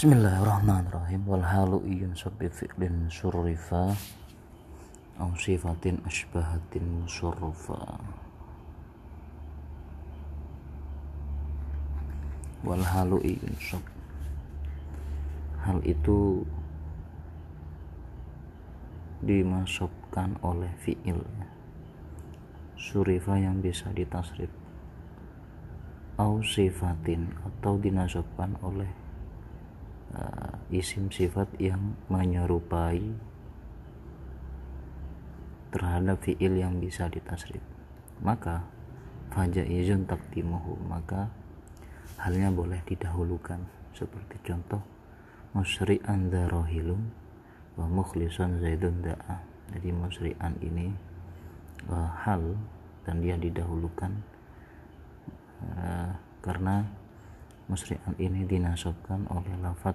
Bismillahirrahmanirrahim. Wal halu iyun sabbi fi'lin surrifa. Au sifatin asbahatin musurrufa wal halu iyun sab hal itu dimasukkan oleh fi'il. Surifa yang bisa ditasrif. Au sifatin atau dinasabkan oleh uh, isim sifat yang menyerupai terhadap fiil yang bisa ditasrif. Maka fajaizun takdimuhu maka halnya boleh didahulukan. Seperti contoh musri'an darohilun wa mukhlisan zaidun da'a. Jadi musri'an ini uh, hal dan dia didahulukan uh, karena musri'an ini dinasabkan oleh lafat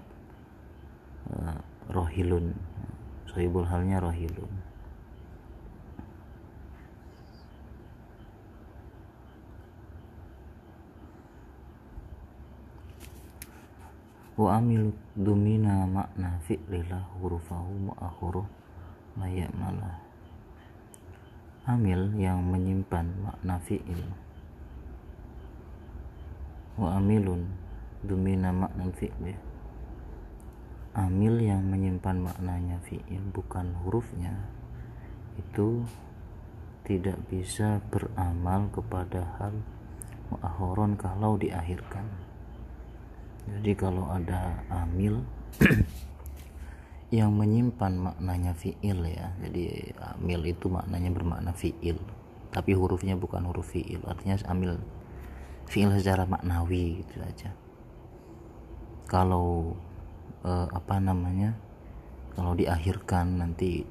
uh, rohilun. Sohibul halnya rohilun. Wa amilu dumina makna fi'lila hurufahu mu'akhuruh layak malah amil yang menyimpan makna fi'il. Wa amilun dumina makna fi'li amil yang menyimpan maknanya fi'il bukan hurufnya itu tidak bisa beramal kepada hal mu'akhoron kalau diakhirkan. Jadi kalau ada amil yang menyimpan maknanya fi'il ya jadi amil itu maknanya bermakna fi'il tapi hurufnya bukan huruf fi'il artinya amil fi'il secara maknawi gitu saja kalau eh, apa namanya kalau diakhirkan nanti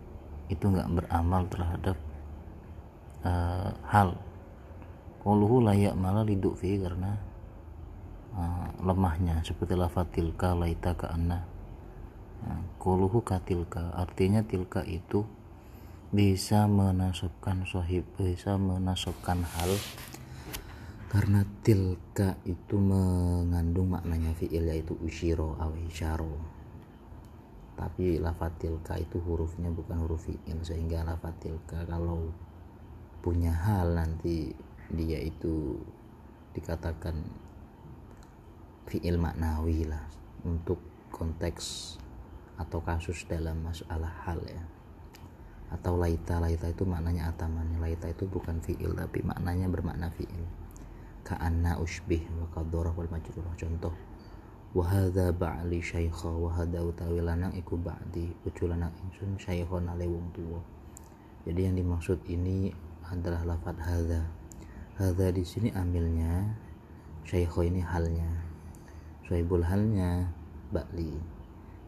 itu nggak beramal terhadap eh, hal. Qauluhu layak malah liduk fi karena uh, lemahnya. Seperti lafaz tilka laita ka anna. Katilka artinya tilka itu bisa menasabkan sahib bisa menasabkan hal karena tilka itu mengandung maknanya fi'il yaitu ushiro aw isyaro. Tapi lafat tilka itu hurufnya bukan huruf fi'il sehingga lafat tilka kalau punya hal nanti dia itu dikatakan fi'il maknawi lah untuk konteks atau kasus dalam masalah hal ya. Atau laita laita itu maknanya atamannya laita itu bukan fi'il tapi maknanya bermakna fi'il ka'anna usbih wa qaddarah wal majrurah contoh. Wa hadza ba'li syaikha wa hadza utawi lanang iku ba'di ucu lanang ingsun syaikhon ale wong tuwa. Jadi yang dimaksud ini adalah lafat hadza. Hadza di sini amilnya syaikho ini halnya. Syaibul halnya ba'li.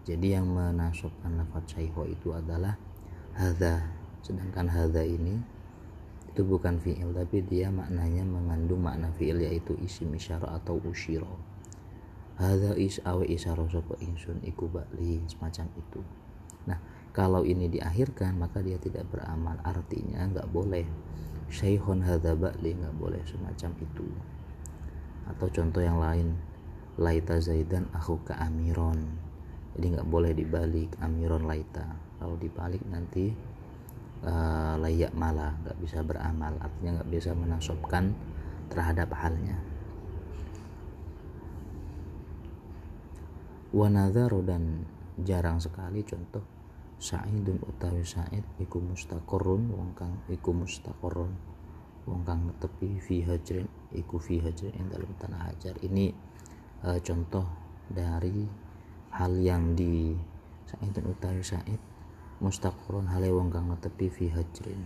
Jadi yang menasabkan lafat syaikho itu adalah hadza. Sedangkan hadza ini itu bukan fi'il tapi dia maknanya mengandung makna fi'il yaitu isim isyarah atau usyiro hadza is awe isyarah sapa insun iku bakli semacam itu. Nah kalau ini diakhirkan maka dia tidak beramal. Artinya nggak boleh. Syaihon hadza bakli nggak boleh semacam itu. Atau contoh yang lain laita zaidan aku ke amiron. Jadi nggak boleh dibalik amiron laita. Kalau dibalik nanti uh, layak malah nggak bisa beramal artinya nggak bisa menasobkan terhadap halnya. Wanadharu dan jarang sekali contoh Sa'idun utawi Sa'id iku mustaqorun wong kang iku mustaqorun wong kang tepi fi hajrin iku fi hajrin ing dalam tanah hajar. Ini uh, contoh dari hal yang di Sa'idun utawi Sa'id mustaqurun hale wong kang netepi fi hajrin.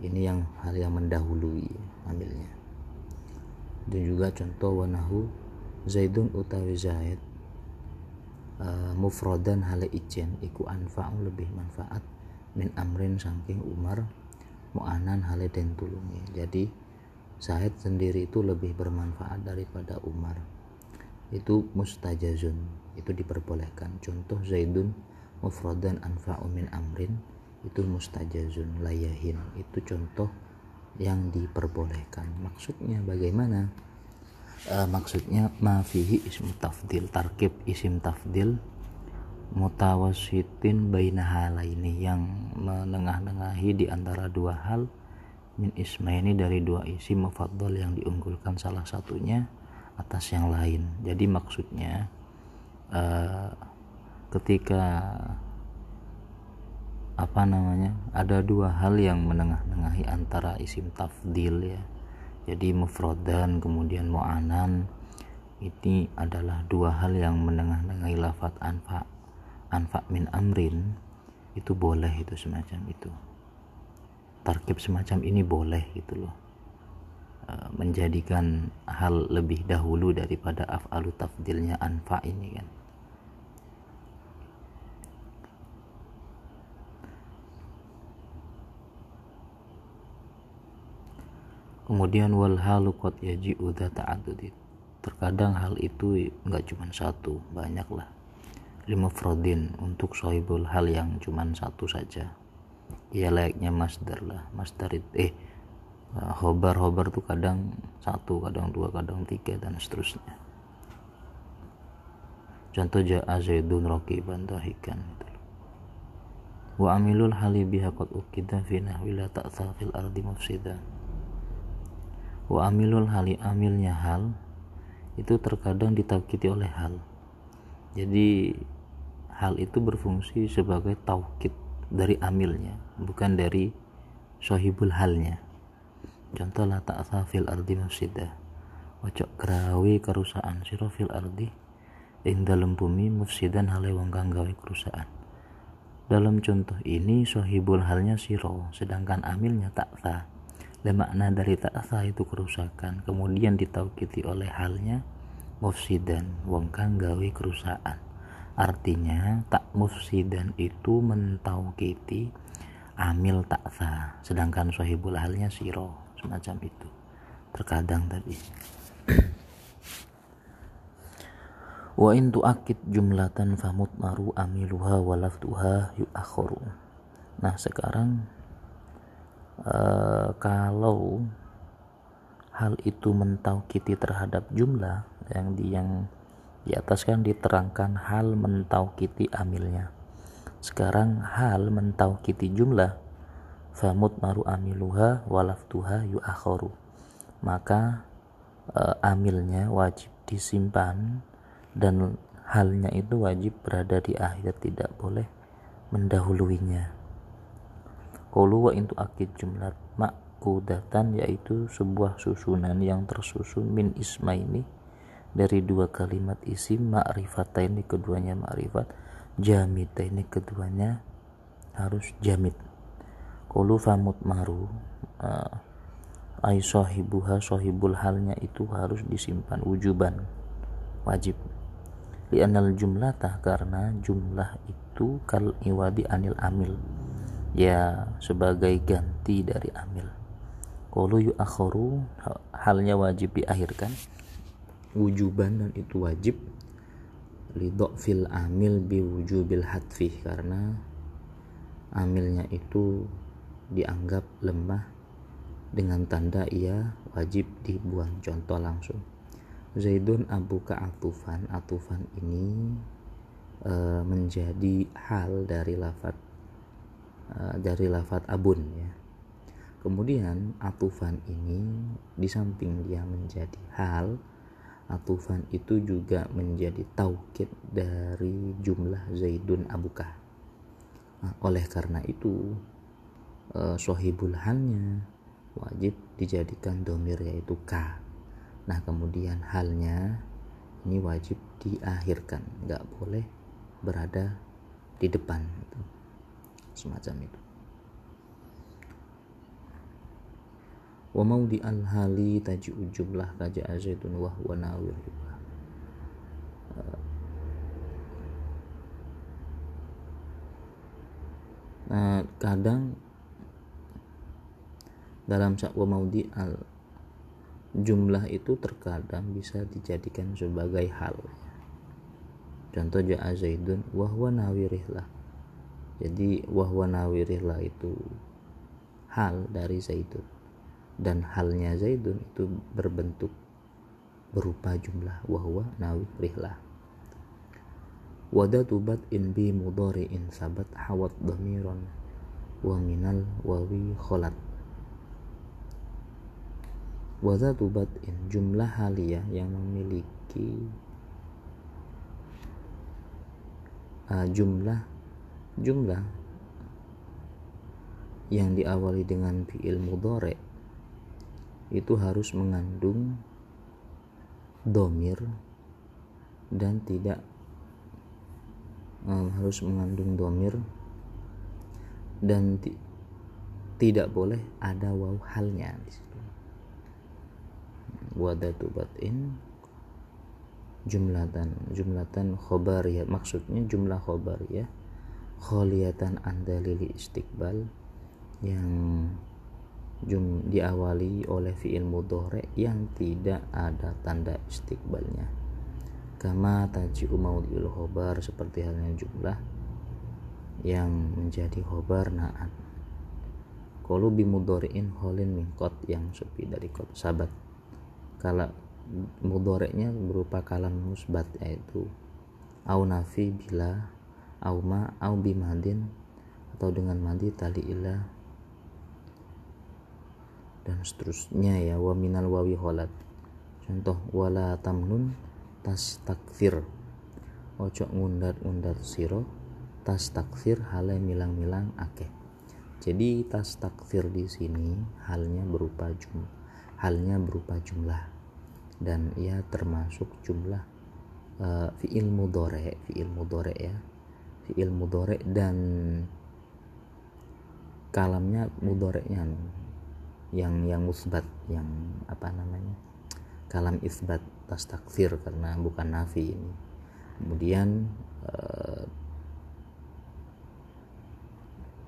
Ini yang hal yang mendahului ambilnya. Dan juga contoh wanahu zaidun utawi zaid uh, mufradan hale ijen iku anfa'u lebih manfaat min amrin saking umar mu'anan hale den tulungi. Jadi Zaid sendiri itu lebih bermanfaat daripada Umar. Itu mustajazun itu diperbolehkan. Contoh Zaidun mufradan anfa'u min amrin itu mustajazun layahin. Itu contoh yang diperbolehkan. Maksudnya bagaimana? Uh, maksudnya mafihi ismu tafdil tarkib isim tafdil mutawasitin baina ini yang menengah-nengahi di antara dua hal. Min isma ini dari dua isim mufaddal yang diunggulkan salah satunya atas yang lain. Jadi maksudnya uh, ketika apa namanya ada dua hal yang menengah-nengahi antara isim tafdil ya. Jadi mufrodan kemudian mu'anan ini adalah dua hal yang menengah-nengahi lafat anfa anfa min amrin itu boleh itu semacam itu. Tarkib semacam ini boleh gitu loh. E, menjadikan hal lebih dahulu daripada af'alu tafdilnya anfa ini kan kemudian wal halu qad yaji'u ta'addud terkadang hal itu nggak cuma satu banyak lah lima frodin untuk sohibul hal yang cuma satu saja. Ya layaknya masdar lah masdar itu eh hobar hobar tuh kadang satu kadang dua kadang tiga dan seterusnya. Contoh ja'a zaidun raqiban dahikan gitu wa amilul hali biha qad ukida fi nahwi ardi mufsidan wa amilul hali amilnya hal itu terkadang ditakiti oleh hal. Jadi hal itu berfungsi sebagai taukid dari amilnya bukan dari sohibul halnya. Contoh la ta'tha fil ardi mufsidah. Wacok kerawi kerusakan siro fil ardi ing dalam bumi mufsidan hale wong kang gawe kerusakan. Dalam contoh ini sohibul halnya siro sedangkan amilnya ta'tha dan makna dari ta'asa itu kerusakan. Kemudian ditaukiti oleh halnya mufsidan. Wong kang gawe kerusakan. Artinya tak mufsidan itu mentaukiti amil ta'sa sedangkan sahibul halnya siro semacam itu. Terkadang tadi. Wa in tu'akid jumlatan famut maru amiluha walaftuha yu'akhoru. Nah sekarang uh, kalau hal itu mentaukiti terhadap jumlah yang di yang di atas kan diterangkan hal mentaukiti amilnya. Sekarang hal mentaukiti jumlah famut maru amiluha walaftuha yu'akhoru. Maka uh, amilnya wajib disimpan dan halnya itu wajib berada di akhir tidak boleh mendahuluinya. Qalu wa intu akid jumlah makudatan yaitu sebuah susunan yang tersusun min isma ini dari dua kalimat isim ma'rifata ini keduanya ma'rifat jamita ini keduanya harus jamit. Qalu famut maru uh, ay sahibuha sahibul halnya itu harus disimpan wujuban wajib. Li'anal jumlatah karena jumlah itu kal iwadi anil amil ya sebagai ganti dari amil yu akhoru halnya wajib diakhirkan. Wujuban dan itu wajib. Lidok fil amil bi wujubil hatfi karena amilnya itu dianggap lemah dengan tanda ia wajib dibuang. Contoh langsung. Zaidun abu atufan atufan ini e, menjadi hal dari lafat Eh, dari lafat abun ya kemudian atufan ini di samping dia menjadi hal atufan itu juga menjadi taukid dari jumlah zaidun abuka nah, oleh karena itu eh, sohibul halnya wajib dijadikan domir yaitu k. Nah kemudian halnya ini wajib diakhirkan. Nggak boleh berada di depan semacam itu wa maudi al hali taji'u jumlah kaja azaitun wa huwa nawir nah kadang dalam sakwa maudi al jumlah itu terkadang bisa dijadikan sebagai hal. Contoh ja'a zaidun wa huwa nawirih lah. Jadi wahwa nawirillah itu hal dari zaidun dan halnya zaidun itu berbentuk berupa jumlah. Wahwa nawi rihlah. Wadatu in bi in sabat hawat dhamiran wa minal wawi kholat wadatu in jumlah haliyah yang memiliki uh, jumlah jumlah yang diawali dengan fi'il mudhari itu harus mengandung domir dan tidak um, harus mengandung domir dan ti tidak boleh ada waw halnya di situ. Wadatu batin jumlatan jumlatan ya maksudnya jumlah ya kholiyatan andalili istiqbal yang jum, diawali oleh fi'il mudhari yang tidak ada tanda istiqbalnya. Kama taji'u maudil khobar seperti halnya jumlah yang menjadi khobar naat. Kalau bimudhari'in holin mingkot yang sepi dari kot sabat. Kalau mudhari'nya berupa kalam musbat yaitu au nafi bila au ma au bimadin atau dengan mandi tali ilah dan seterusnya ya. Wa minal wawi holat contoh wala tamnun tas takfir ojo ngundat-ngundat siro tas takfir halnya milang-milang akeh. Jadi tas takfir di sini halnya berupa jum halnya berupa jumlah. Dan ia termasuk jumlah uh, fiil mudore fiil mudore ya. Fiil mudore dan kalamnya mudoreknya yang yang musbat yang apa namanya kalam isbat tas takfir karena bukan nafi ini. Kemudian eh,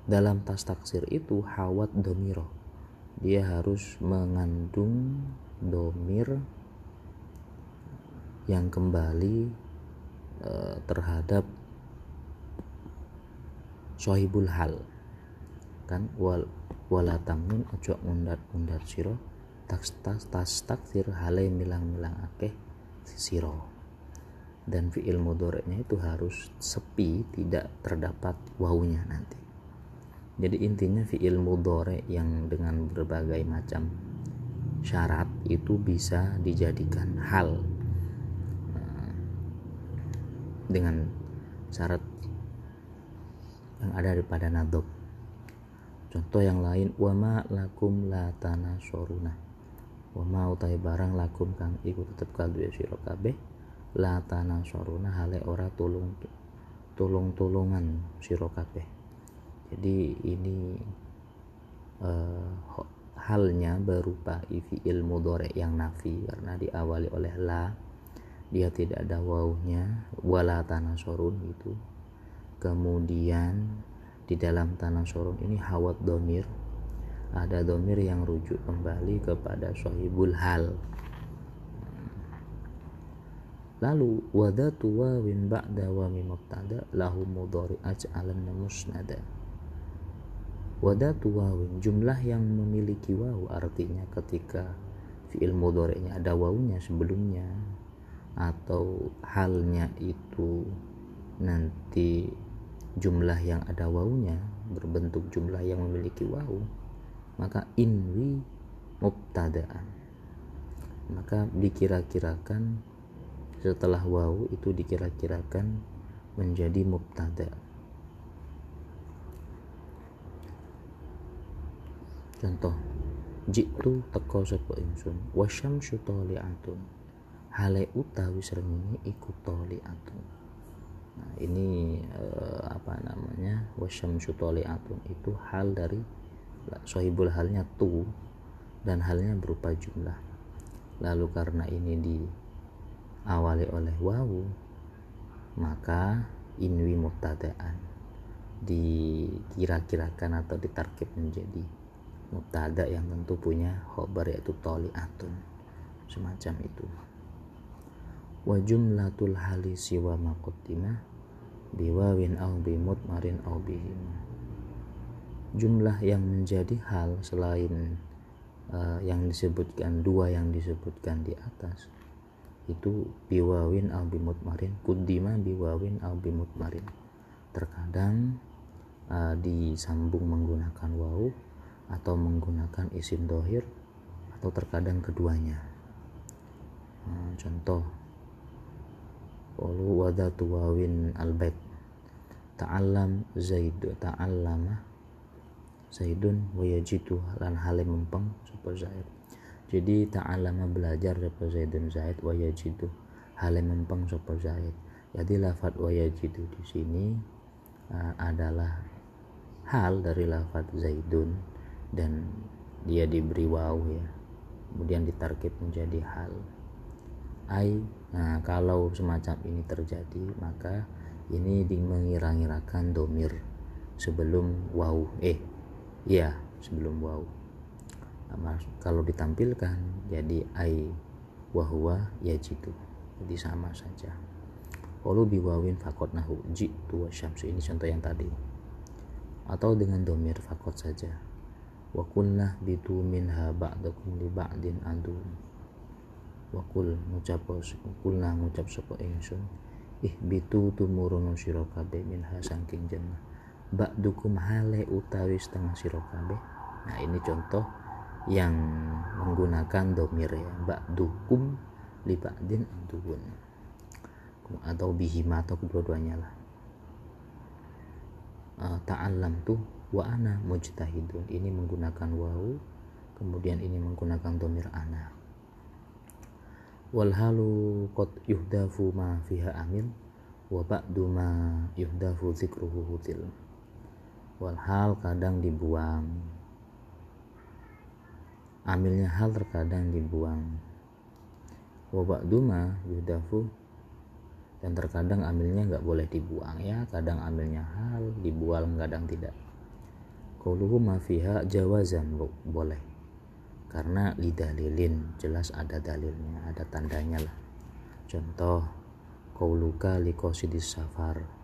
dalam tas taksir itu hawat domiro. Dia harus mengandung domir yang kembali uh, terhadap sohibul hal. Kan wal wala tamnun ojo undar undar siro tas tas tas taksir hale milang milang akeh siro dan fiil mudoreknya itu harus sepi tidak terdapat wawunya nanti. Jadi intinya fiil mudore yang dengan berbagai macam syarat itu bisa dijadikan hal. Eh, dengan syarat yang ada pada nadok contoh yang lain wama lakum la tanah soruna wama utai barang lakum kang iku tetep kaldu ya sira kabeh la tanah soruna hale ora tulung tulung tulungan sira kabeh. Jadi ini uh, halnya berupa fi'il mudhari yang nafi karena diawali oleh la dia tidak ada wawunya wala tanah sorun gitu. Kemudian di dalam tanah sorong ini hawat domir. Ada domir yang rujuk kembali kepada sohibul hal. Lalu wadatu wawin ba'da wa mubtada lahu mudhari aj'alan musnada. Wadatu wawin jumlah yang memiliki waw artinya ketika fi'il mudhari'nya ada wawunya sebelumnya atau halnya itu nanti jumlah yang ada wawunya berbentuk jumlah yang memiliki wawu maka inwi mubtadaan. Maka dikira-kirakan setelah wawu itu dikira-kirakan menjadi mubtada. Contoh jitu teko sapa ingsun wasyamsu tali'atun hale utawi srengenge iku tali'atun Nah, ini eh, apa namanya wasyamsu atun itu hal dari sohibul halnya tu dan halnya berupa jumlah. Lalu karena ini diawali oleh wawu maka inwi mubtadaan dikira-kirakan atau ditarkib menjadi mubtada yang tentu punya khobar yaitu atun semacam itu wa jumlatul hali siwa makotina biwawin au bimut marin au bihim jumlah yang menjadi hal selain uh, yang disebutkan dua yang disebutkan di atas itu biwawin al bimutmarin kudima biwawin al bimutmarin terkadang uh, disambung menggunakan waw atau menggunakan isim dohir atau terkadang keduanya. Uh, contoh Qalu wadatu wawin albait. Ta'allam zaid ta'allama zaidun wa yajidu lan hale mempeng sapa zaid. Jadi ta'allama belajar sapa zaidun zaid wa yajidu hale mempeng sapa zaid. Jadi lafat wa di sini uh, adalah hal dari lafat zaidun dan dia diberi waw ya. Kemudian ditarkib menjadi hal. Ai nah kalau semacam ini terjadi maka ini mengira-ngirakan domir sebelum wow eh ya sebelum wow nah, kalau ditampilkan jadi ai wahwa ya jitu jadi sama saja. Kalau biwawin fakot nahu jitu syamsu. Ini contoh yang tadi. Atau dengan domir fakot saja. Wa kullah bitu minha ba'dakum li ba'din wakul ngucap kulna ngucap sapa ingsun ih bitu tumurun sira kabeh minha saking jannah. Dukum hale utawi setengah sira kabeh. Nah ini contoh yang menggunakan domir ya. Dukum li ba'din adun atau bihima atau kedua-duanya lah. Uh, ta'allam tuh wa ana mujtahidun. Ini menggunakan wau kemudian ini menggunakan domir ana wal halu qad yuhdafu ma fiha amil wa ba'du ma yuhdafu zikruhu hutil. Wal hal kadang dibuang. Amilnya hal terkadang dibuang. Wa ba'du ma yuhdafu dan terkadang amilnya nggak boleh dibuang ya. Kadang amilnya hal dibuang kadang tidak. Qauluhu ma fiha jawazan boleh karena lidah lilin jelas ada dalilnya ada tandanya lah. Contoh kauluka likosidis safar.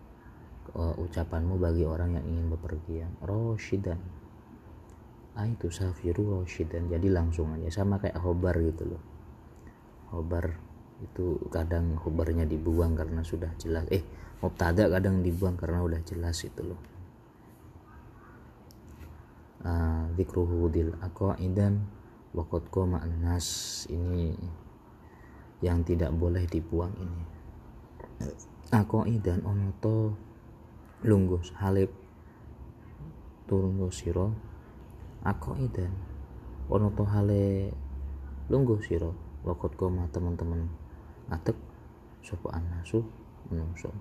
Uh, ucapanmu bagi orang yang ingin bepergian roshidan. Ah itu safiru roshidan. Jadi langsung aja sama kayak hobar gitu loh. Hobar itu kadang hobarnya dibuang karena sudah jelas. Eh mubtada kadang dibuang karena udah jelas itu loh. Uh, dikruhu dil aqaidan wakot koma nas ini yang tidak boleh dibuang ini. Aku idan onoto lunggus halip turun siro aku idan onoto hale lungguh siro wakot koma teman-teman ngatek sopo anasu menungso